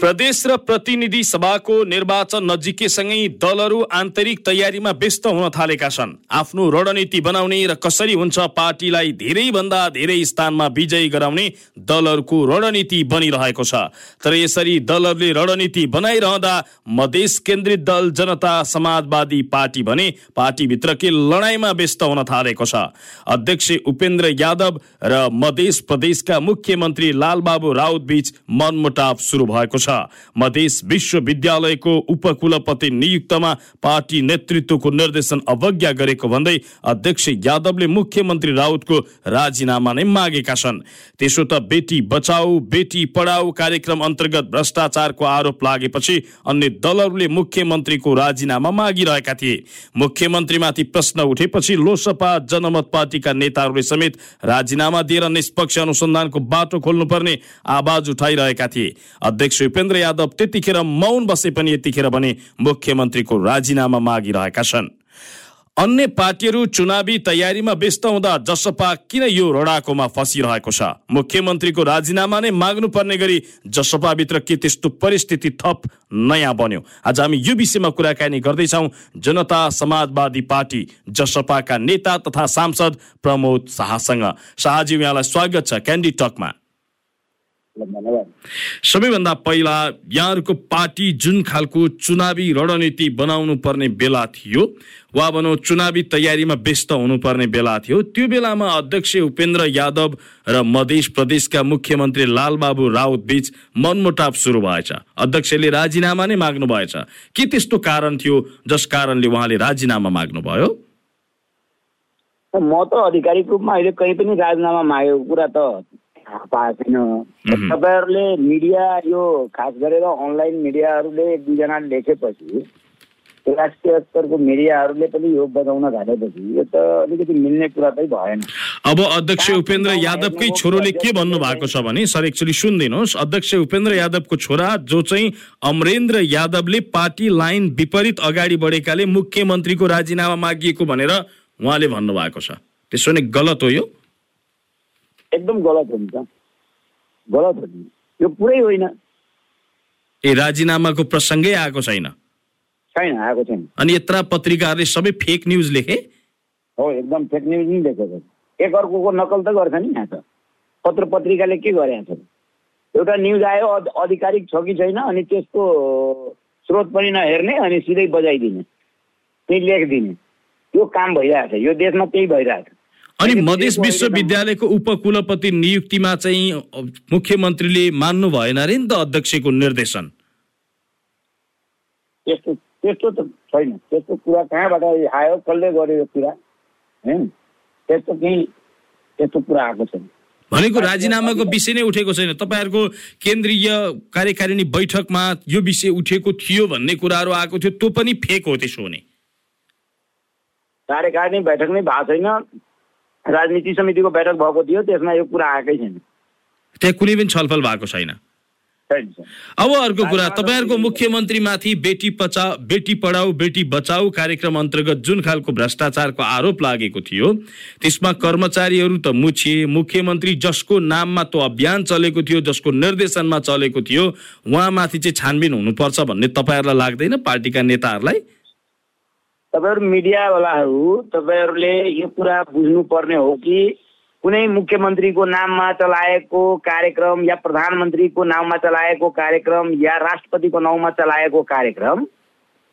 प्रदेश र प्रतिनिधि सभाको निर्वाचन नजिकैसँगै दलहरू आन्तरिक तयारीमा व्यस्त हुन थालेका छन्। आफ्नो रणनीति बनाउने र कसरी हुन्छ पार्टीलाई धेरैभन्दा धेरै स्थानमा विजयी गराउने दलहरूको रणनीति बनिरहेको छ। तर यसरी दलहरूले रणनीति बनाइरहँदा मधेस केन्द्रित दल जनता समाजवादी पार्टी भने पार्टीभित्रकै लडाइँमा व्यस्त हुन थालेको छ। अध्यक्ष उपेन्द्र यादव र मधेस प्रदेशका मुख्यमन्त्री लालबाबु राउत बीच मनमुटाव सुरु भएको छ। मधेस विश्वविद्यालयको उपकुलपति नियुक्तमा पार्टी नेतृत्वको निर्देशन अवज्ञा गरेको भन्दै अध्यक्ष यादवले मुख्यमन्त्री राउतको राजीनामा नै मागेका छन्। त्यसो त बेटी बचाऊ बेटी पढाऊ कार्यक्रम अन्तर्गत भ्रष्टाचारको आरोप लागेपछि अन्य दलहरूले मुख्यमन्त्रीको राजीनामा मागिरहेका थिए। मुख्यमन्त्रीमाथि प्रश्न उठेपछि लोसपा जनमत पार्टीका नेताहरूले समेत राजीनामा दिएर निष्पक्ष अनुसन्धानको बाटो खोल्नुपर्ने आवाज उठाइरहेका थिए। अध्यक्ष उपेन्द्र यादव त्यतिखेर मौन बसे पनि यतिखेर भने मुख्यमन्त्रीको राजीनामा मागिरहेका छन्। अन्य पार्टीहरू चुनावी तयारीमा व्यस्त हुँदा जसपा किन यो रडाकोमा फसिरहेको छ? मुख्यमन्त्रीको राजीनामा नै माग्नुपर्ने गरी जसपाभित्र के त्यस्तो परिस्थिति थप नयाँ बन्यो? आज हामी यो विषयमा कुराकानी गर्दैछौँ। जनता समाजवादी पार्टी जसपाका नेता तथा सांसद प्रमोद शाहसँग। शाहजी यहाँलाई स्वागत छ क्यान्डी टकमा। सबैभन्दा पहिला यहाँहरूको पार्टी जुन खालको चुनावी रणनीति बनाउनु पर्ने बेला थियो वा भनौँ चुनावी तयारीमा व्यस्त हुनुपर्ने बेला थियो त्यो बेलामा अध्यक्ष उपेन्द्र यादव र मध्य प्रदेशका मुख्यमन्त्री लालबाबु राउत बीच मनमुटाव सुरु भएछ। अध्यक्षले राजीनामा नै माग्नु भएछ के त्यस्तो कारण थियो जस कारणले उहाँले राजीनामा माग्नुभयो? म त आधिकारिक रूपमा अहिले कहीँ पनि राजीनामा मागेको कुरा त थाहा पाएको छैन। तपाईँहरूले मिडिया यो खास गरेर अनलाइन मिडियाहरूले एक दुईजनाले लेखेपछि राष्ट्रिय स्तरको मिडियाहरूले पनि यो बजाउन थालेपछि यो त अलिकति मिल्ने कुरा चाहिँ भएन। अब अध्यक्ष उपेन्द्र यादवकै छोरोले के भन्नु भएको छ भने सर एक्चुली सुनिदिनुहोस्। अध्यक्ष उपेन्द्र यादवको छोरा जो चाहिँ अमरेन्द्र यादवले पार्टी लाइन विपरीत अगाडि बढेकाले मुख्यमन्त्रीको राजीनामा मागिएको भनेर उहाँले भन्नुभएको छ। त्यसो भने गलत हो यो। एकदम गलत हुन्छ गलत हो नि यो पुरै होइन ए राजीनामाको प्रसङ्गै आएको छैन छैन आएको छैन अनि यत्र पत्रिकाहरूले सबै फेक न्युज लेखे? हो एकदम फेक न्युज नै देखेको छ एक अर्कोको नकल त गर्छ नि यहाँ त। पत्र पत्रिकाले के गरेका छन् एउटा न्युज आयो आधिकारिक छ कि छैन अनि त्यसको स्रोत पनि नहेर्ने अनि सिधै बजाइदिने। त्यही लेखिदिने। यो काम भइरहेको छ यो देशमा त्यही भइरहेको छ अनि मधेस विश्वविद्यालयको उपकुलपति नियुक्तिमा चाहिँ मुख्यमन्त्रीले मान्नु भएन अरे नि त अध्यक्षको निर्देशन। त्यस्तो त्यस्तो त छैन। त्यस्तो कुरा कहाँबाट आयो कसले गर्यो यो कुरा? होइन? त्यस्तो केही त्यस्तो कुरा आएको छैन। भनेको राजीनामाको विषय नै उठेको छैन। तपाईँहरूको केन्द्रीय कार्यकारिणी बैठकमा यो विषय उठेको थियो भन्ने कुराहरू आएको थियो त्यो पनि फेक हो त्यसो भने कार्यकारिणी बैठक नै भएको छैन। राजनीति समितिको बैठक भएको थियो त्यसमा यो कुरा आएकै छैन। त्यहाँ कुनै पनि छलफल भएको छैन। अब अर्को कुरा तपाईँहरूको मुख्यमन्त्रीमाथि बेटी बचाउ बेटी पढाऊ बेटी बचाऊ कार्यक्रम अन्तर्गत जुन खालको भ्रष्टाचारको आरोप लागेको थियो त्यसमा कर्मचारीहरू त मुछिए। मुख्यमन्त्री जसको नाममा त्यो अभियान चलेको थियो जसको निर्देशनमा चलेको थियो उहाँमाथि चाहिँ छानबिन हुनुपर्छ भन्ने तपाईँहरूलाई लाग्दैन पार्टीका नेताहरूलाई? तपाईँहरू मिडियावालाहरू तपाईँहरूले यो कुरा बुझ्नुपर्ने हो कि कुनै मुख्यमन्त्रीको नाममा चलाएको कार्यक्रम या प्रधानमन्त्रीको नाममा चलाएको कार्यक्रम या राष्ट्रपतिको नाउँमा चलाएको कार्यक्रम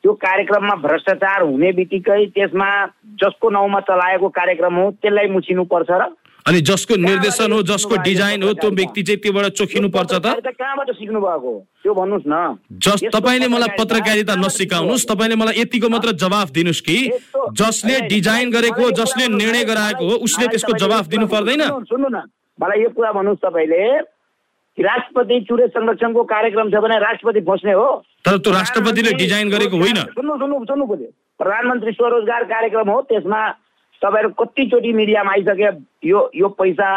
त्यो कार्यक्रममा भ्रष्टाचार हुने बित्तिकै त्यसमा जसको नाउँमा चलाएको कार्यक्रम हो त्यसलाई मुछिनुपर्छ र अनि जसको निर्देशन हो जसको डिजाइन हो त्यो व्यक्ति चाहिँ त्योबाट चोखिनु पर्छ त पत्रकारिता कहाँबाट सिक्नु भएको हो त्यो भन्नुहोस् न जस तपाईँले मलाई पत्रकारिता नसिकाउनुहोस् तपाईँले मलाई यतिको मात्र जवाफ दिनुहोस् कि जसले डिजाइन गरेको जसले निर्णय गराएको हो उसले त्यसको जवाफ दिनु पर्दैन सुन्नु न मलाई यो कुरा भन्नुहोस् तपाईँले राष्ट्रपति चुरे संरक्षणको कार्यक्रम छ भने राष्ट्रपति फस्ने हो तर त्यो राष्ट्रपतिले डिजाइन गरेको होइन सुन्नु सुन्नु सुन्नु पऱ्यो प्रधानमन्त्री स्वरोजगार कार्यक्रम हो त्यसमा तपाईँहरू कतिचोटि मिडियामा आइसके यो यो पैसा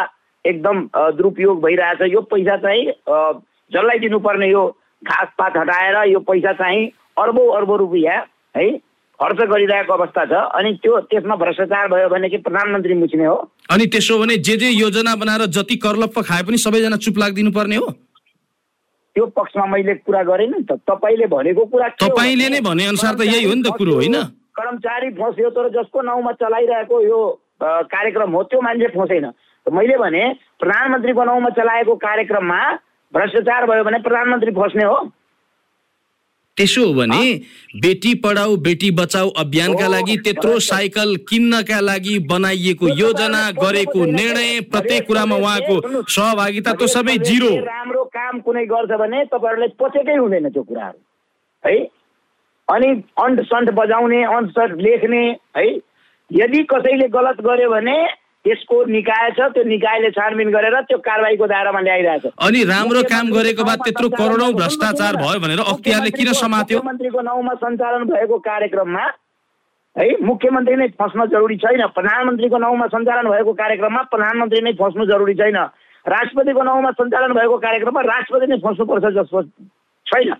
एकदम दुरुपयोग भइरहेछ। यो पैसा चाहिँ जसलाई दिनुपर्ने यो घाँसपात हटाएर यो पैसा चाहिँ अर्बौँ अर्बौँ रुपियाँ है खर्च गरिरहेको अवस्था छ। अनि त्यो त्यसमा भ्रष्टाचार भयो भने कि प्रधानमन्त्री मुछ्ने हो। अनि त्यसो भने जे जे योजना बनाएर जति करलप्प खाए पनि सबैजना चुप लागिदिनु पर्ने हो? त्यो पक्षमा मैले कुरा गरेँ नि त। तपाईँले भनेको कुरा तपाईँले नै भने अनुसार त यही हो नि त कुरो होइन? कर्मचारी फस्यो तर जसको नाउँमा चलाइरहेको यो कार्यक्रम हो त्यो मान्छे फसेन। त मैले भने प्रधानमन्त्रीको नाउँमा चलाएको कार्यक्रममा भ्रष्टाचार भयो भने प्रधानमन्त्री फस्ने हो। त्यसो हो भने बेटी पढाऊ बेटी बचाऊ अभियानका लागि त्यत्रो। साइकल किन्नका लागि बनाइएको योजना गरेको निर्णय। प्रत्येक कुरामा उहाँको सहभागिता त्यो सबै जिरो। राम्रो काम कुनै गर्छ भने तपाईँहरूलाई पचेकै हुँदैन त्यो कुराहरू। है? अनि अन्ट सन्ट बजाउने अन्ट सन्ट लेख्ने है? यदि कसैले गलत गर्यो भने त्यसको निकाय छ त्यो निकायले छानबिन गरेर त्यो कारवाहीको दायरामा ल्याइरहेछ। अनि राम्रो काम गरेको बाद त्यत्रो करोडौँ भ्रष्टाचार भयो भनेर अख्तियारले किन समात्यो? मुख्यमन्त्रीको नाउँमा सञ्चालन भएको कार्यक्रममा है मुख्यमन्त्री नै फस्न जरुरी छैन। प्रधानमन्त्रीको नाउँमा सञ्चालन भएको कार्यक्रममा प्रधानमन्त्री नै फस्नु जरुरी छैन। राष्ट्रपतिको नाउँमा सञ्चालन भएको कार्यक्रममा राष्ट्रपति नै फस्नुपर्छ जसको छैन।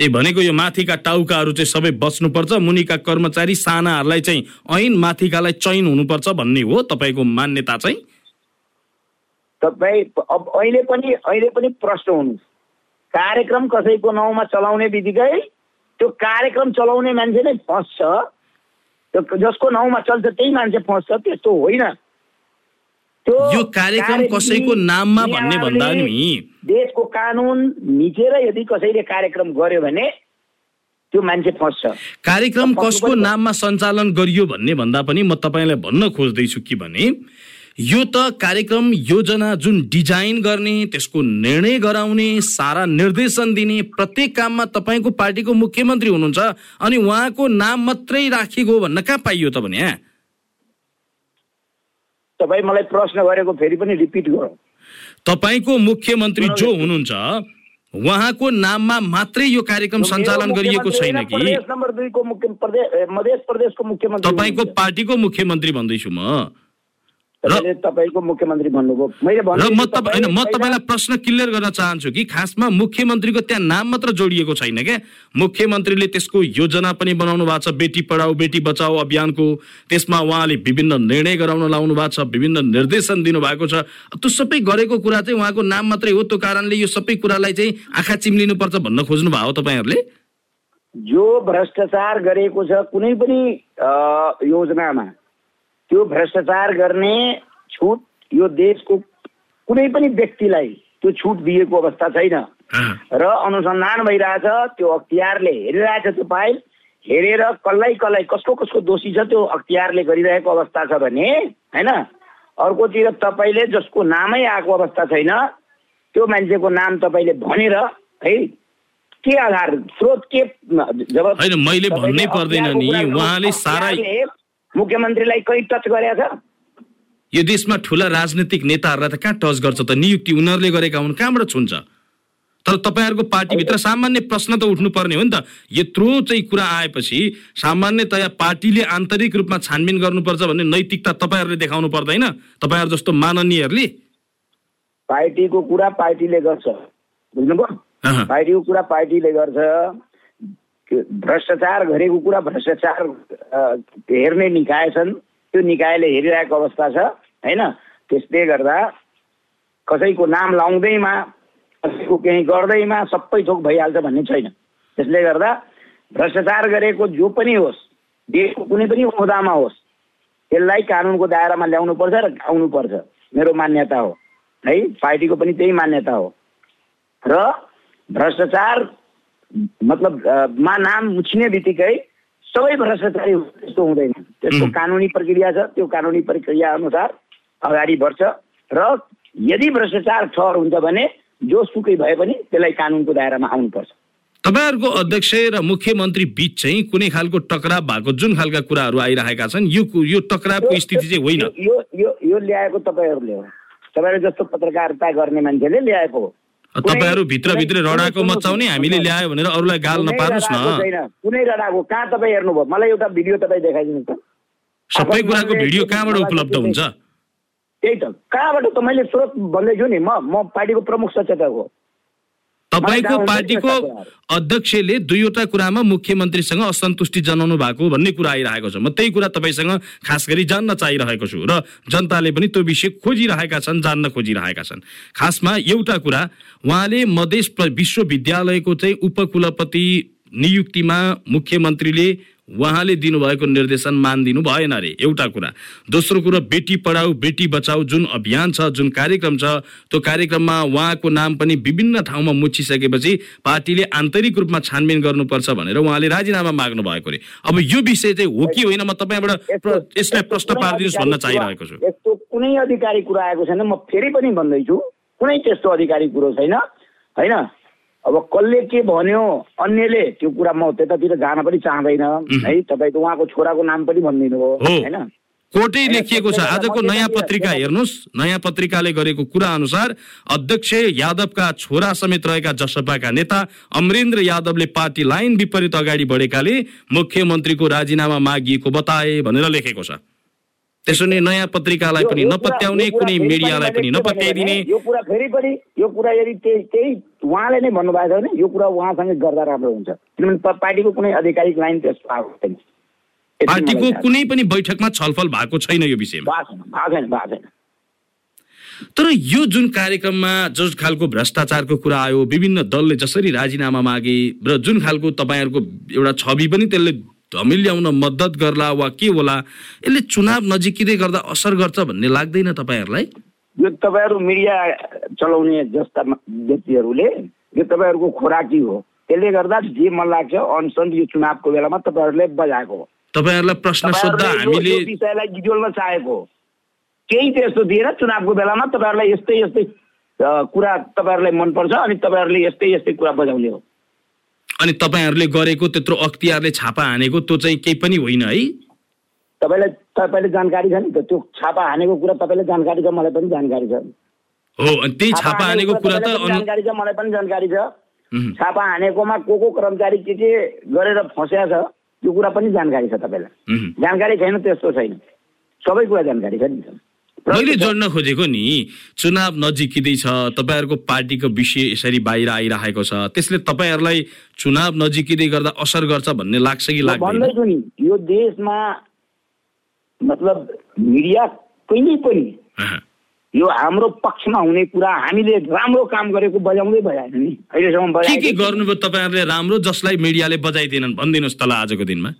ए भनेको यो माथिका टाउकाहरू चाहिँ सबै बच्नुपर्छ मुनिका कर्मचारी सानाहरूलाई चाहिँ ऐन माथिकालाई चैन हुनुपर्छ भन्ने हो तपाईँको मान्यता चाहिँ? तपाईँ अब अहिले पनि अहिले पनि प्रश्न हुनु। कार्यक्रम कसैको नाउँमा चलाउने बित्तिकै त्यो कार्यक्रम चलाउने मान्छे नै फस्छ। त्यो जसको नाउँमा चल्छ त्यही मान्छे फस्छ त्यस्तो होइन। यो कार्यक्रम कार्य- कसैको नाममा भन्ने भन्दा नि। देशको कानुन मिचेर यदि कसैले कार्यक्रम गर्यो भने त्यो मान्छे फस्छ। कार्यक्रम कसको नाममा सञ्चालन गरियो भन्ने भन्दा पनि म तपाईँलाई भन्न खोज्दैछु कि भने यो त कार्यक्रम योजना जुन डिजाइन गर्ने त्यसको निर्णय गराउने सारा निर्देशन दिने प्रत्येक काममा तपाईँको पार्टीको मुख्यमन्त्री हुनुहुन्छ अनि उहाँको नाम मात्रै राखिएको हो भन्न कहाँ पाइयो त भने यहाँ? तपाईँ मलाई प्रश्न गरेको फेरि पनि रिपिट गरौँ। तपाईँको मुख्यमन्त्री जो हुनुहुन्छ उहाँको नाममा मात्रै यो कार्यक्रम सञ्चालन गरिएको छैन कि? प्रदेश नम्बर दुईको मुख्य प्रदेश प्रदेशको मुख्यमन्त्री तपाईँको। पार्टीको मुख्यमन्त्री भन्दैछु म। तपाईँको मुख्यमन्त्री भन्नुभयो मैले र भन्दैछु म तपाईँ तपाईँलाई प्रश्न क्लियर गर्न चाहन्छु कि खासमा मुख्यमन्त्रीको त्यहाँ नाम मात्र जोडिएको छैन क्या? मुख्यमन्त्रीले त्यसको योजना पनि बनाउनु भएको छ बेटी पढाऊ बेटी बचाऊ अभियानको। त्यसमा उहाँले विभिन्न निर्णय गराउन लाउनु भएको छ विभिन्न निर्देशन दिनुभएको छ। त्यो सबै गरेको कुरा चाहिँ उहाँको नाम मात्रै हो त्यो कारणले यो सबै कुरालाई चाहिँ आँखा चिम्लिनुपर्छ भन्न खोज्नु भयो तपाईँहरूले? जो भ्रष्टाचार गरेको छ कुनै पनि योजनामा त्यो भ्रष्टाचार गर्ने छुट यो देशको कुनै पनि व्यक्तिलाई त्यो छुट दिएको अवस्था छैन। र अनुसन्धान भइरहेछ त्यो अख्तियारले हेरिरहेछ त्यो फाइल। हेरेर कसलाई कसलाई कसको कसको दोषी छ त्यो अख्तियारले गरिरहेको अवस्था छ भने होइन? अर्कोतिर तपाईँले जसको नामै आएको अवस्था छैन त्यो मान्छेको नाम तपाईँले भनेर है? के आधार स्रोत के जब मैले भन्नै पर्दैन नि, उहाँले सारा- मुख्यमन्त्रीलाई कहीँ टच गरेको छ यो देशमा ठुला राजनीतिक नेताहरूलाई त कहाँ टच गर्छ त? नियुक्ति उनीहरूले गरेका हुन् कहाँबाट छुन्छ? तर तपाईँहरूको पार्टीभित्र सामान्य प्रश्न त उठ्नुपर्ने हो नि त। यत्रो चाहिँ कुरा आएपछि सामान्यतया पार्टीले आन्तरिक रूपमा छानबिन गर्नुपर्छ भन्ने नैतिकता तपाईँहरूले देखाउनु पर्दैन। तपाईँहरू जस्तो माननीयहरूले? पार्टीको कुरा पार्टीले गर्छ। बुझ्नुभयो। पार्टीको कुरा पार्टीले गर्छ। भ्रष्टाचार गरेको कुरा भ्रष्टाचार हेर्ने निकाय छन्। त्यो निकायले हेरिरहेको अवस्था छ होइन? त्यसले गर्दा कसैको नाम लाउँदैमा कसैको केही गर्दैमा सबै थोक भइहाल्छ भन्ने छैन। त्यसले गर्दा भ्रष्टाचार गरेको जो पनि होस् देशको कुनै पनि ओहदामा होस् त्यसलाई कानुनको दायरामा ल्याउनुपर्छ र आउनुपर्छ मेरो मान्यता हो है? पार्टीको पनि त्यही मान्यता हो। र भ्रष्टाचार मतलब मा नाम उछिने बित्तिकै सबै भ्रष्टाचारी त्यस्तो हुँदैन। त्यसको. कानुनी प्रक्रिया छ त्यो कानुनी प्रक्रिया अनुसार अगाडि बढ्छ र यदि भ्रष्टाचार ठहर हुन्छ भने जोसुकै भए पनि त्यसलाई कानुनको दायरामा आउनुपर्छ। तपाईँहरूको अध्यक्ष र मुख्यमन्त्री बीच चाहिँ कुनै खालको टकराव भएको जुन खालका कुराहरू आइरहेका छन् यो यो टकरावको स्थिति चाहिँ होइन? यो यो यो ल्याएको तपाईँहरूले हो। तपाईँहरू जस्तो पत्रकारिता गर्ने मान्छेले ल्याएको हो। तपाईँहरू भित्रभित्र रडाको मचाउने हामीले ल्यायो भनेर अरूलाई गाल नपार्नुहोस् न। कुनै रडाको कहाँ तपाईँ हेर्नुभयो? मलाई एउटा भिडियो तपाईँ देखाइदिनुहोस् त। सबै कुराको भिडियो कहाँबाट उपलब्ध हुन्छ? त्यही त। कहाँबाट त मैले स्रोत भन्दैछु नि म म पार्टीको प्रमुख सचेतक हो। तपाईँको पार्टीको अध्यक्षले दुईवटा कुरामा मुख्यमन्त्रीसँग असन्तुष्टि जनाउनु भएको भन्ने कुरा आइरहेको छ। म त्यही कुरा तपाईँसँग खास गरी जान्न चाहिरहेको छु र जनताले पनि त्यो विषय खोजिरहेका छन् जान्न खोजिरहेका छन्। खासमा एउटा कुरा उहाँले मधेस विश्वविद्यालयको चाहिँ उपकुलपति नियुक्तिमा मुख्यमन्त्रीले उहाँले दिनुभएको निर्देशन मानिदिनु भएन अरे। एउटा कुरा दोस्रो कुरो बेटी पढाऊ बेटी बचाऊ जुन अभियान छ जुन कार्यक्रम छ त्यो कार्यक्रममा उहाँको नाम पनि विभिन्न ठाउँमा मुछिसकेपछि पार्टीले आन्तरिक रूपमा छानबिन गर्नुपर्छ भनेर उहाँले राजीनामा माग्नु भएको अरे। अब यो विषय चाहिँ हो कि होइन म तपाईँबाट यसलाई प्रश्न पारिदिनुहोस् भन्न चाहिरहेको छु। यस्तो कुनै अधिकारी कुरा आएको छैन म फेरि पनि भन्दैछु कुनै त्यस्तो अधिकारी कुरो छैन होइन? अब कसले के भन्यो? अन्यले। त्यो कुरा म त्यतातिर जान पनि चाहँदैन। है तपाईँ त उहाँको छोराको नाम पनि भनिदिनु हो। हो। होइन होइन, लेखिएको छ। आजको नयाँ पत्रिका हेर्नुहोस्। नयाँ पत्रिकाले गरेको कुरा अनुसार अध्यक्ष यादवका छोरा समेत रहेका जसपाका नेता अमरेन्द्र यादवले पार्टी लाइन विपरीत अगाडि बढेकाले मुख्यमन्त्रीको राजीनामा मागिएको बताए भनेर लेखेको छ। त्यसो भने नयाँ पत्रिकालाई पनि नपत्याउने कुनै मिडियालाई पनि नपत्याइदिने। यो कुरा फेरि पनि यो कुरा यदि त्यही त्यही उहाँले नै भन्नुभएको छ भने यो कुरा उहाँसँगै गर्दा राम्रो हुन्छ। किनभने पार्टीको कुनै आधिकारिक लाइन त्यस्तो आएको छैन। पार्टीको। कुनै पनि बैठकमा छलफल भएको छैन यो विषयमा। छैन भएको छैन तर यो जुन कार्यक्रममा जुन खालको भ्रष्टाचारको कुरा आयो विभिन्न दलले जसरी राजीनामा मागे र जुन खालको तपाईँहरूको एउटा छवि पनि त्यसले धमिल्याउन मद्दत गर्ला वा के होला यसले चुनाव नजिकिँदै गर्दा असर गर्छ भन्ने लाग्दैन तपाईँहरूलाई? यो तपाईँहरू मिडिया चलाउने जस्ता व्यक्तिहरूले यो तपाईँहरूको खोराकी हो। त्यसले गर्दा जे मन लाग्छ अनसन यो चुनावको बेलामा तपाईँहरूले बजाएको हो। तपाईँहरूलाई प्रश्न सोद्धा हामीले विषयलाई गिडोल्न चाहेको केही त्यस्तो दिएर चुनावको बेलामा तपाईँहरूलाई यस्तै यस्तै कुरा तपाईँहरूलाई मनपर्छ अनि तपाईँहरूले यस्तै यस्तै कुरा बजाउने हो। अनि तपाईँहरूले गरेको त्यत्रो अख्तियारले छापा हानेको त्यो चाहिँ केही पनि होइन है तपाईँलाई तपाईँले जानकारी छ नि त त्यो छापा हानेको कुरा तपाईँलाई जानकारी छ मलाई पनि जानकारी छ हो अनि त्यही छापा हानेको कुरा त जानकारी छ मलाई पनि जानकारी छ। छापा हानेकोमा को को कर्मचारी के के गरेर फस्या छ त्यो कुरा पनि जानकारी छ तपाईँलाई। जानकारी छैन त्यस्तो छैन सबै कुरा जानकारी छ नि त। मैले जोड्न खोजेको नि चुनाव नजिकिँदैछ तपाईँहरूको पार्टीको विषय यसरी बाहिर आइरहेको छ त्यसले तपाईँहरूलाई चुनाव नजिकिँदै गर्दा असर गर्छ भन्ने लाग्छ कि लाग्दैन? नि यो देशमा मतलब मिडिया कहिले पनि। यो हाम्रो पक्षमा हुने कुरा हामीले राम्रो काम गरेको बजाउँदै बजाएन नि। अहिलेसम्म के के। गर्नुभयो तपाईँहरूले राम्रो जसलाई मिडियाले बजाइदिएनन्? भनिदिनुहोस् तल आजको दिनमा।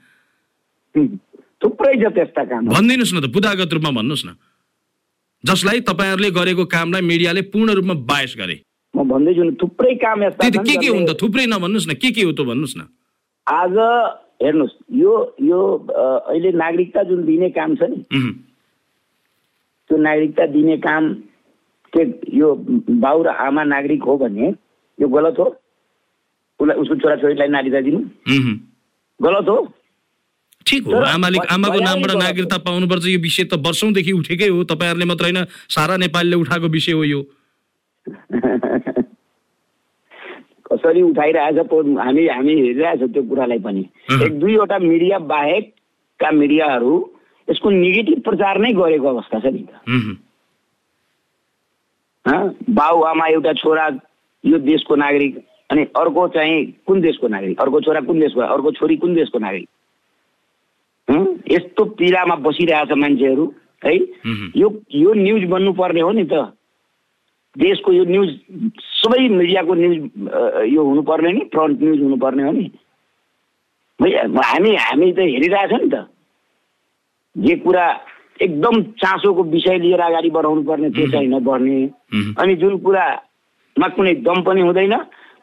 थुप्रै छ त्यस्ता काम। भनिदिनुहोस् न त बुदागत रूपमा भन्नुहोस् न। जसलाई तपाईँहरूले गरेको कामलाई मिडियाले पूर्ण रूपमा बायस गरे। म भन्दैछु नि थुप्रै काम यस्ता के के हुन् त जसले- थुप्रै नभन्नुहोस् न के के हो त भन्नुहोस् न। आज हेर्नुहोस् यो यो अहिले नागरिकता जुन दिने काम छ नि। त्यो नागरिकता दिने काम के यो बाउ र आमा नागरिक हो भने यो गलत हो? उसलाई उसको छोराछोरीलाई नागरिकता दिनु। गलत हो? ठिक हो आमाले आमाको नामबाट। नागरिकता पाउनुपर्छ यो विषय त वर्षौँदेखि उठेकै हो तपाईँहरूले मात्र होइन सारा नेपालीले उठाएको विषय हो यो कसरी उठाइरहेछ हामी हामी हेरिरहेछौँ त्यो कुरालाई पनि। एक दुईवटा मिडिया बाहेकका मिडियाहरू यसको नेगेटिभ प्रचार नै गरेको अवस्था छ नि त? बाउ आमा एउटा छोरा यो देशको नागरिक अनि अर्को चाहिँ कुन देशको नागरिक अर्को छोरा कुन देशको अर्को छोरी कुन देशको नागरिक? यस्तो पीडामा बसिरहेछ मान्छेहरू है। यो यो न्युज बन्नुपर्ने हो नि त। देशको यो न्युज सबै मिडियाको न्युज यो हुनुपर्ने नि फ्रन्ट न्युज हुनुपर्ने हो नि। हामी हामी त हेरिरहेछौँ नि त। जे कुरा एकदम चासोको विषय लिएर अगाडि बढाउनु पर्ने त्यो चाहिँ नबढ्ने। अनि जुन कुरामा कुनै दम पनि हुँदैन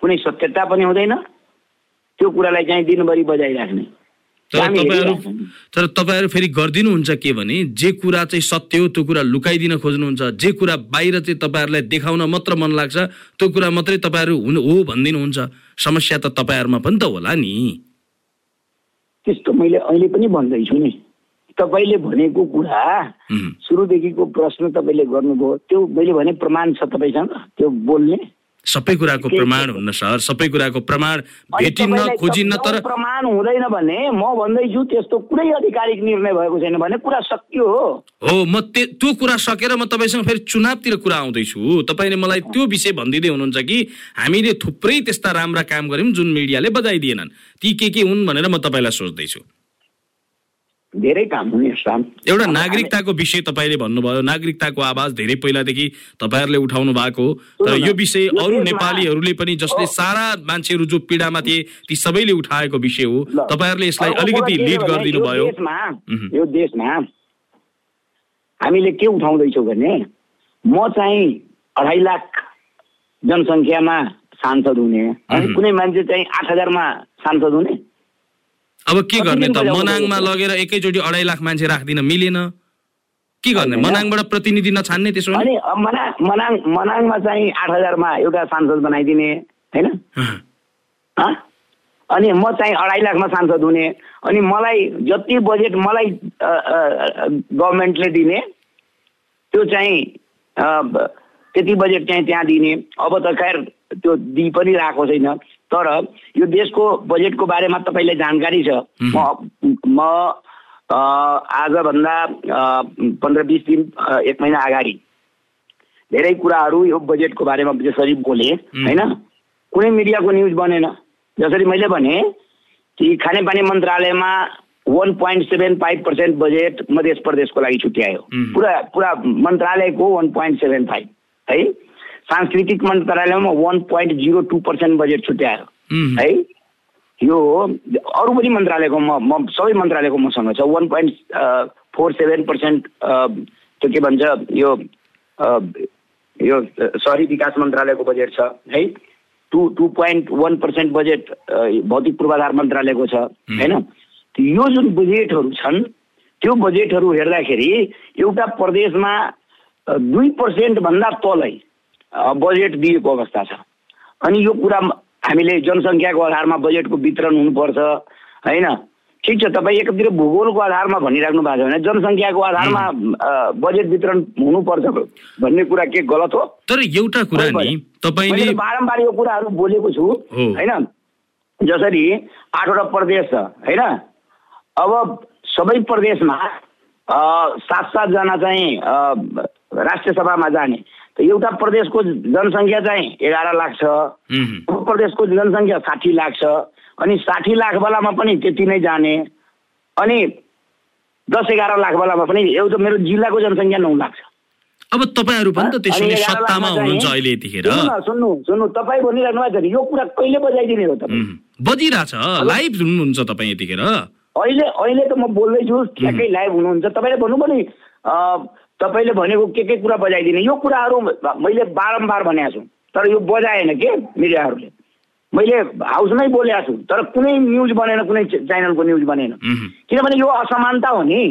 कुनै सत्यता पनि हुँदैन त्यो कुरालाई चाहिँ दिनभरि बजाइराख्ने। तर तपाईँहरू। तर तपाईँहरू फेरि गरिदिनुहुन्छ के भने जे कुरा चाहिँ सत्य हो त्यो कुरा लुकाइदिन खोज्नुहुन्छ। जे कुरा बाहिर चाहिँ तपाईँहरूलाई देखाउन मात्र मन लाग्छ त्यो कुरा मात्रै तपाईँहरू हुनु हो भनिदिनुहुन्छ। समस्या त तपाईँहरूमा पनि त होला नि। त्यस्तो मैले अहिले पनि भन्दैछु नि। तपाईँले भनेको कुरा सुरुदेखिको प्रश्न तपाईँले गर्नुभयो। त्यो मैले भने प्रमाण छ तपाईँसँग त्यो बोल्ने। सबै कुराको प्रमाण हुन्न सर सबै कुराको प्रमाण भेटिन्न खोजिन्न तर प्रमाण हुँदैन भने म भन्दैछु त्यस्तो कुनै आधिकारिक निर्णय भएको छैन भने कुरा सकियो हो। हो म त्यो कुरा सकेर म तपाईँसँग फेरि चुनावतिर कुरा आउँदैछु। तपाईँले मलाई त्यो विषय भनिदिँदै हुनुहुन्छ कि हामीले थुप्रै त्यस्ता राम्रा काम गऱ्यौँ जुन मिडियाले बजाइदिएनन्। ती के के हुन् भनेर म तपाईँलाई सोच्दैछु। धेरै काम हुने श्राम एउटा नागरिकताको विषय तपाईँले भन्नुभयो नागरिकताको आवाज धेरै पहिलादेखि तपाईँहरूले उठाउनु भएको तर यो विषय अरू नेपालीहरूले पनि जसले। सारा मान्छेहरू जो पीडामा थिए ती सबैले उठाएको विषय हो। तपाईँहरूले यसलाई अलिकति लिड गरिदिनु भयो। यो देशमा हामीले के उठाउँदैछौँ भने म चाहिँ अढाई लाख जनसङ्ख्यामा सांसद हुने। कुनै मान्छे चाहिँ आठ हजारमा सांसद हुने अब के गर्ने त? मनाङमा? लगेर एकैचोटि अढाई लाख मान्छे राख्दिन मिलेन। के गर्ने। मनाङबाट प्रतिनिधि नछान्ने त्यसो भने? अनि अब मना मनाङ मनाङमा चाहिँ आठ हजारमा एउटा सांसद बनाइदिने होइन? अनि म चाहिँ अढाई लाखमा सांसद हुने। अनि मलाई जति बजेट मलाई गभर्मेन्टले दिने त्यो चाहिँ त्यति बजेट चाहिँ त्यहाँ दिने। अब त खैर त्यो दिइ पनि रहेको छैन। तर यो देशको बजेटको बारेमा तपाईँलाई जानकारी छ। म म आजभन्दा पन्ध्र बिस दिन एक महिना अगाडि धेरै कुराहरू यो बजेटको बारेमा जसरी बोले होइन? कुनै मिडियाको न्युज बनेन। जसरी मैले भने कि खानेपानी मन्त्रालयमा one point seven five percent budget मध्य प्रदेशको लागि छुट्यायो. पुरा पुरा मन्त्रालयको वान पोइन्ट सेभेन फाइभ है? सांस्कृतिक मन्त्रालयमा one point zero two percent budget छुट्यायो। है? यो अरू पनि मन्त्रालयको म म सबै मन्त्रालयको मसँग छ। One point four seven percent त्यो के भन्छ यो यो सहरी विकास मन्त्रालयको बजेट छ है? Two two point one percent budget भौतिक पूर्वाधार मन्त्रालयको छ होइन? यो जुन बजेटहरू छन् त्यो बजेटहरू हेर्दाखेरि एउटा प्रदेशमा दुई पर्सेन्टभन्दा तलै बजेट दिएको अवस्था छ। अनि यो कुरा हामीले जनसङ्ख्याको आधारमा बजेटको वितरण हुनुपर्छ होइन? ठिक छ तपाईँ एकतिर भूगोलको आधारमा भनिराख्नु भएको छ भने जनसङ्ख्याको आधारमा बजेट वितरण हुनुपर्छ भन्ने कुरा के गलत हो? तर एउटा कुरा नि तपाईँले बारम्बार यो कुराहरू बोलेको छु। होइन? जसरी आठवटा प्रदेश छ होइन? अब सबै प्रदेशमा सात सातजना चाहिँ राष्ट्रिय सभामा जाने। एउटा प्रदेशको जनसङ्ख्या चाहिँ एघार लाख छ। प्रदेशको जनसङ्ख्या साठी लाख छ। अनि साठी लाख बेलामा पनि त्यति नै जाने। अनि दस एघार लाख बेलामा पनि एउटा मेरो जिल्लाको जनसङ्ख्या नौ लाख छ। अब तपाईँहरू पनि त एघार सत्तामा हुनुहुन्छ अहिले यतिखेर। सुन्नु सुन्नु तपाईँ भनिराख्नु भएको छ यो कुरा कहिले बजाइदिने हो तपाईँ? बजिरहेछ लाइभ हुनुहुन्छ तपाईँ यतिखेर। अहिले अहिले त म बोल्दैछु ठ्याक्कै लाइभ हुनुहुन्छ। तपाईँले भन्नुभयो नि अ, तपाईँले भनेको के के कुरा बजाइदिने? यो कुराहरू मैले बारम्बार भनेको छु। तर यो बजाएन के मिडियाहरूले? मैले हाउसमै बोलेको छु तर कुनै न्युज बनेन कुनै च्यानलको न्युज बनेन। किनभने यो असमानता हो नि।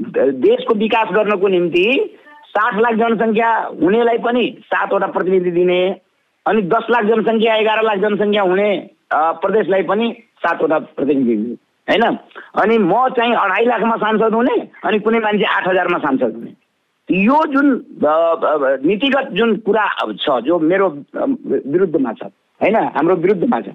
देशको विकास गर्नको निम्ति साठ लाख जनसङ्ख्या हुनेलाई पनि सातवटा प्रतिनिधि दिने अनि दस लाख जनसङ्ख्या एघार लाख जनसङ्ख्या हुने प्रदेशलाई पनि सातवटा प्रतिनिधि दिने होइन? अनि म चाहिँ अढाई लाखमा सांसद हुने अनि कुनै मान्छे आठ हजारमा सांसद हुने। यो जुन नीतिगत जुन कुरा छ जो मेरो विरुद्धमा छ होइन? हाम्रो विरुद्धमा छ।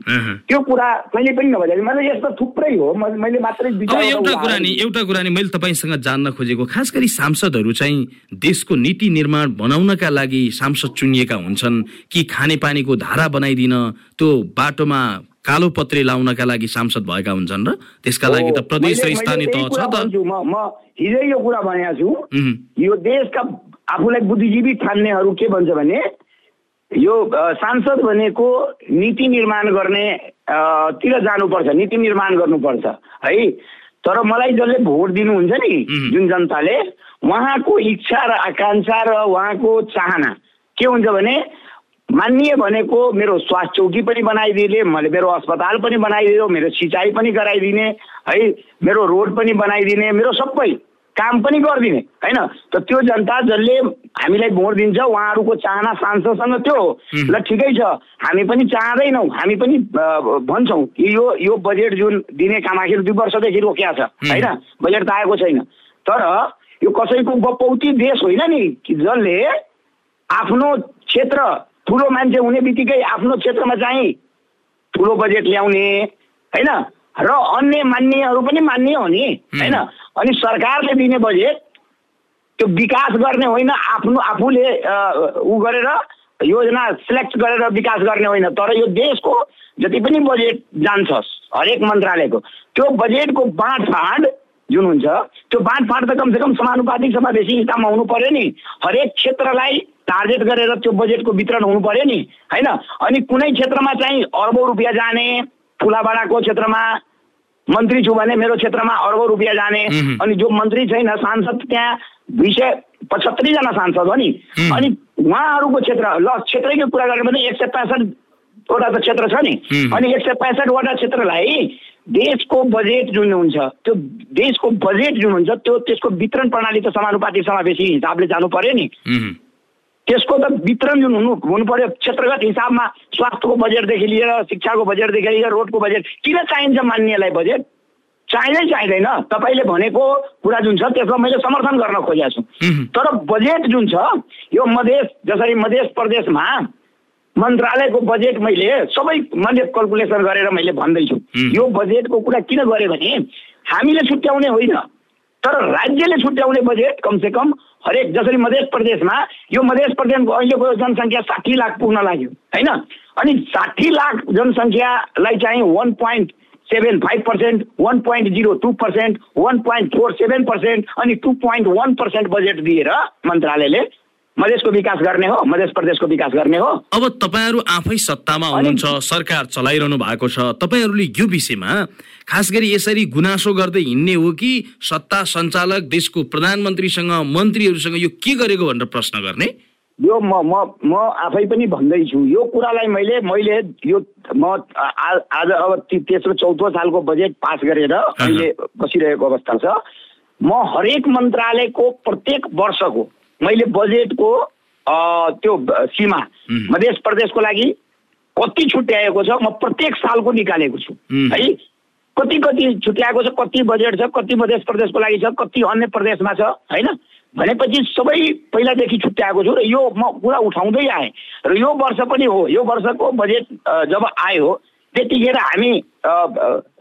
त्यो कुरा कहिले पनि नबजाइ मैले यस्तो थुप्रै हो। मैले मात्रै एउटा कुरा नि एउटा कुरा नि मैले तपाईँसँग जान्न खोजेको खास गरी सांसदहरू चाहिँ देशको नीति निर्माण बनाउनका लागि सांसद चुनिएका हुन्छन् कि खानेपानीको धारा बनाइदिन त्यो बाटोमा कालो पत्रे लाउनका लागि सांसद भएका हुन्छन् र त्यसका लागि त प्रदेश र स्थानीय तह छ त। म हिजै यो कुरा भनेको छु। यो देशका आफूलाई बुद्धिजीवी ठान्नेहरू के भन्छ भने यो सांसद भनेको नीति निर्माण गर्ने तिर जानुपर्छ नीति निर्माण गर्नुपर्छ है? तर मलाई जसले भोट दिनुहुन्छ नि. जुन जनताले उहाँको इच्छा र आकाङ्क्षा र उहाँको चाहना के हुन्छ भने मान्य भनेको मेरो स्वास्थ्य चौकी पनि बनाइदिने मैले मेरो अस्पताल पनि बनाइदियो मेरो सिँचाइ पनि गराइदिने है मेरो रोड पनि बनाइदिने मेरो सबै काम पनि गरिदिने होइन? त त्यो जनता जसले हामीलाई भोट दिन्छ उहाँहरूको चाहना सांसदसँग त्यो हो। ल ठिकै छ। हामी पनि चाहँदैनौँ हामी पनि भन्छौँ कि यो यो बजेट जुन दिने काम आखिर दुई वर्षदेखि रोकिया छ होइन? बजेट त आएको छैन। तर यो कसैको बपौती देश होइन नि कि जसले आफ्नो क्षेत्र ठुलो मान्छे हुने बित्तिकै आफ्नो क्षेत्रमा चाहिँ ठुलो बजेट ल्याउने होइन? र अन्य मान्यहरू पनि मान्य हो नि होइन? अनि सरकारले दिने बजेट त्यो विकास गर्ने होइन आफ्नो आफूले उ गरेर योजना सिलेक्ट गरेर विकास गर्ने होइन। तर यो देशको जति पनि बजेट जान्छ हरेक मन्त्रालयको त्यो बजेटको बाँडफाँड जुन हुन्छ त्यो बाँडफाँड त कमसेकम समानुपातिक समावेशी हिसाबमा हुनु पर्यो नि। हरेक क्षेत्रलाई टार्गेट गरेर त्यो बजेटको वितरण हुनु पर्यो नि होइन? अनि कुनै क्षेत्रमा चाहिँ अरबौँ रुपियाँ जाने ठुलाबडाको क्षेत्रमा मन्त्री छु भने मेरो क्षेत्रमा अरबौँ रुपियाँ जाने। अनि जो मन्त्री छैन सांसद त्यहाँ दुई सय पचहत्तरीजना सांसद हो नि। अनि उहाँहरूको क्षेत्र ल क्षेत्रैको कुरा गर्ने भने एक सय पैँसठवटा त क्षेत्र छ नि। अनि एक सय पैँसठवटा क्षेत्रलाई देशको बजेट जुन हुन्छ त्यो देशको बजेट जुन हुन्छ त्यो त्यसको वितरण प्रणाली त समानुपातिक समावेशी हिसाबले जानु पर्यो नि। त्यसको त वितरण जुन हुनु हुनु पर्यो क्षेत्रगत हिसाबमा स्वास्थ्यको बजेटदेखि लिएर शिक्षाको बजेटदेखि लिएर रोडको बजेट। किन चाहिन्छ मान्यलाई बजेट? चाहिँदै चाहिँदैन। तपाईँले भनेको कुरा जुन छ त्यसलाई मैले समर्थन गर्न खोजेको छु। तर बजेट जुन छ यो मधेस जसरी मध्य प्रदेशमा मन्त्रालयको बजेट मैले सबै मैले कल्कुलेसन गरेर मैले भन्दैछु। यो बजेटको कुरा किन गरेँ भने हामीले छुट्याउने होइन। तर राज्यले छुट्याउने बजेट कमसेकम हरेक जसरी मध्य प्रदेशमा यो मध्य प्रदेशको अहिलेको जनसङ्ख्या साठी लाख पुग्न लाग्यो होइन? अनि साठी लाख जनसङ्ख्यालाई चाहिँ one point seven five percent one point zero two percent one point four seven percent अनि two point one percent budget दिएर मन्त्रालयले मधेसको विकास गर्ने हो मध्य प्रदेशको विकास गर्ने हो। अब तपाईँहरू आफै सत्तामा हुनुहुन्छ सरकार चलाइरहनु भएको छ। तपाईँहरूले यो विषयमा खास गरी यसरी गुनासो गर्दै हिँड्ने हो कि सत्ता सञ्चालक देशको प्रधानमन्त्रीसँग मन्त्रीहरूसँग यो के गरेको भनेर प्रश्न गर्ने? यो म म म आफै पनि भन्दैछु। यो कुरालाई मैले मैले यो म आज अब तेस्रो चौथो सालको बजेट पास गरेर अहिले बसिरहेको अवस्था छ। म हरेक मन्त्रालयको प्रत्येक वर्षको मैले बजेटको त्यो सीमा मध्य प्रदेशको लागि कति छुट्याएको छ म प्रत्येक सालको निकालेको छु। हुँ। कति कति छुट्याएको छ कति बजेट छ कति मध्य प्रदेशको लागि छ कति अन्य प्रदेशमा छ होइन? भनेपछि सबै पहिलादेखि छुट्याएको छु र यो म कुरा उठाउँदै आएँ। र यो वर्ष पनि हो यो वर्षको बजेट जब आयो त्यतिखेर हामी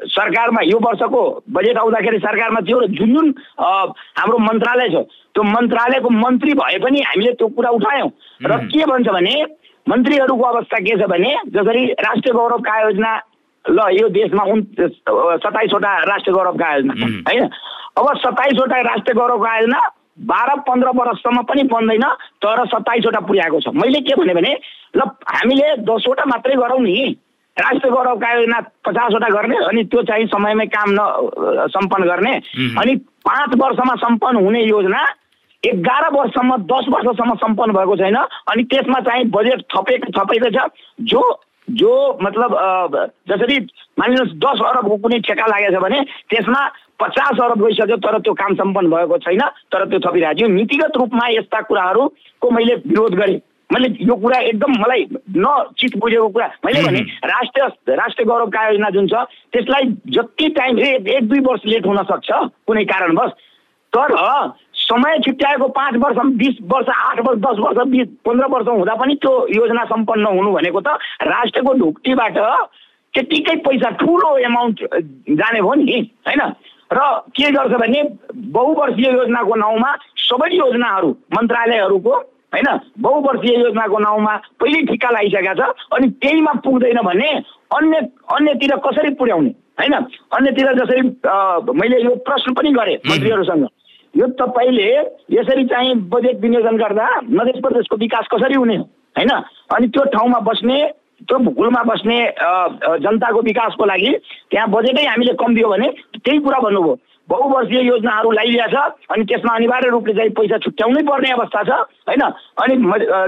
सरकारमा यो वर्षको बजेट आउँदाखेरि सरकारमा थियो र जुन जुन हाम्रो मन्त्रालय छ त्यो मन्त्रालयको मन्त्री भए पनि हामीले त्यो कुरा उठायौँ। र के भन्छ भने मन्त्रीहरूको अवस्था के छ भने जसरी राष्ट्रिय गौरवका योजना ल यो देशमा उन् सत्ताइसवटा राष्ट्रिय गौरवका योजना छन् होइन? अब सत्ताइसवटा राष्ट्रिय गौरवका योजना बाह्र पन्ध्र वर्षसम्म पनि बन्दैन तर सत्ताइसवटा पुर्याएको छ। मैले के भने भने ल हामीले दसवटा मात्रै गरौँ नि। राष्ट्रिय गौरवका योजना पचासवटा गर्ने अनि त्यो चाहिँ समयमै काम न सम्पन्न गर्ने। अनि पाँच वर्षमा सम्पन्न हुने योजना एघार वर्षसम्म दस वर्षसम्म सम्पन्न भएको छैन। अनि त्यसमा चाहिँ बजेट थपेको थपेको छ। जो जो मतलब जसरी मानिलिनुहोस् दस अरबको कुनै ठेका लागेको छ भने त्यसमा पचास अरब गइसक्यो तर त्यो काम सम्पन्न भएको छैन। तर त्यो थपिरहेको थियो। नीतिगत रूपमा यस्ता कुराहरूको मैले विरोध गरेँ। मैले यो कुरा एकदम मलाई नचित बुझेको कुरा। मैले भने राष्ट्रिय राष्ट्रिय गौरवका योजना जुन छ त्यसलाई जति टाइम एक दुई वर्ष लेट हुन सक्छ कुनै कारणवश। तर समय छुट्याएको पाँच वर्ष बिस वर्ष आठ वर्ष दस वर्ष बिस पन्ध्र वर्ष हुँदा पनि त्यो योजना सम्पन्न हुनु भनेको त राष्ट्रको ढुक्टीबाट त्यत्तिकै पैसा ठुलो एमाउन्ट जाने हो नि होइन? र के गर्छ भने बहुवर्षीय योजनाको नाउँमा सबै योजनाहरू मन्त्रालयहरूको होइन? बहुवर्षीय योजनाको नाउँमा पहिल्यै ठिक्का लगाइसकेका छ अनि त्यहीमा पुग्दैन भने अन्य अन्यतिर कसरी पुर्याउने होइन? अन्यतिर जसरी मैले यो प्रश्न पनि गरेँ मन्त्रीहरूसँग। यो तपाईँले यसरी चाहिँ बजेट विनियोजन गर्दा मध्य प्रदेशको विकास कसरी हुने होइन? अनि त्यो ठाउँमा बस्ने त्यो भूगोलमा बस्ने जनताको विकासको लागि त्यहाँ बजेटै हामीले कम दियो भने त्यही कुरा भन्नुभयो। बहुवर्षीय योजनाहरू लगाइदिएको छ अनि त्यसमा अनिवार्य रूपले चाहिँ पैसा छुट्याउनै पर्ने अवस्था छ होइन? अनि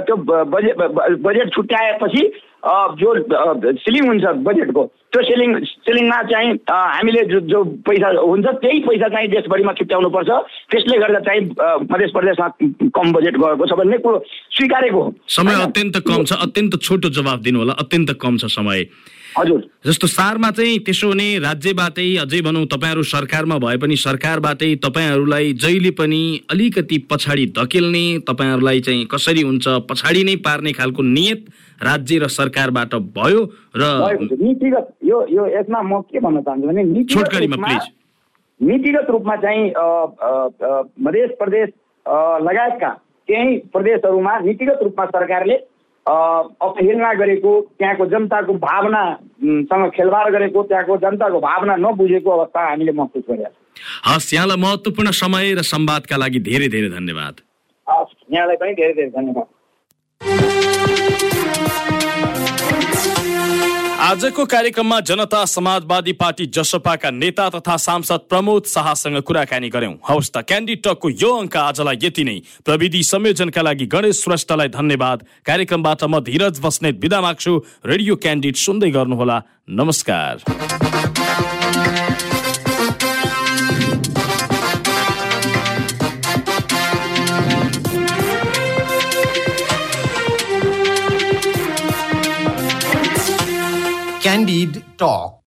त्यो बजेट बजेट छुट्याएपछि जो सिलिङ हुन्छ बजेटको त्यो सिलिङ सिलिङमा चाहिँ हामीले जो जो पैसा हुन्छ त्यही पैसा चाहिँ देशभरिमा छुट्याउनुपर्छ त्यसले गर्दा चाहिँ अ, मध्य प्रदेशमा कम बजेट गएको छ भन्ने कुरो स्वीकारेको हो। समय? अत्यन्त कम छ अत्यन्त छोटो जवाब दिनु होला अत्यन्त कम छ समय। जस्तो सारमा चाहिँ त्यसो भने राज्यबाटै अझै भनौँ तपाईँहरू सरकारमा भए पनि सरकारबाटै तपाईँहरूलाई जहिले पनि अलिकति पछाडि धकेल्ने तपाईँहरूलाई चाहिँ कसरी हुन्छ पछाडि नै पार्ने खालको नियत राज्य र सरकारबाट भयो र यो यो यसमा म के भन्न चाहन्छु भने नीतिगत छोटकरीमा प्लिज। नीतिगत रूपमा चाहिँ मध्य प्रदेश लगायतका केही प्रदेशहरूमा नीतिगत रूपमा सरकारले अवहेलना गरेको त्यहाँको जनताको भावना उम्, सँग खेलवाड गरेको त्यहाँको जनताको भावना नबुझेको अवस्था हामीले महसुस गरेका छौँ। हस् यहाँलाई महत्त्वपूर्ण समय र संवादका लागि धेरै धेरै धन्यवाद। हस्, यहाँलाई पनि धेरै धेरै धन्यवाद। आजको कार्यक्रममा जनता समाजवादी पार्टी जसपाका नेता तथा सांसद प्रमोद शाहसँग कुराकानी गर्यौं हवस् त क्यान्डी टकको यो अङ्क आजलाई यति नै। प्रविधि संयोजनका लागि गणेश श्रेष्ठलाई धन्यवाद। कार्यक्रमबाट म धीरज बस्नेत बिदा माग्छु। रेडियो क्यान्डिड सुन्दै गर्नुहोला। नमस्कार। Talk.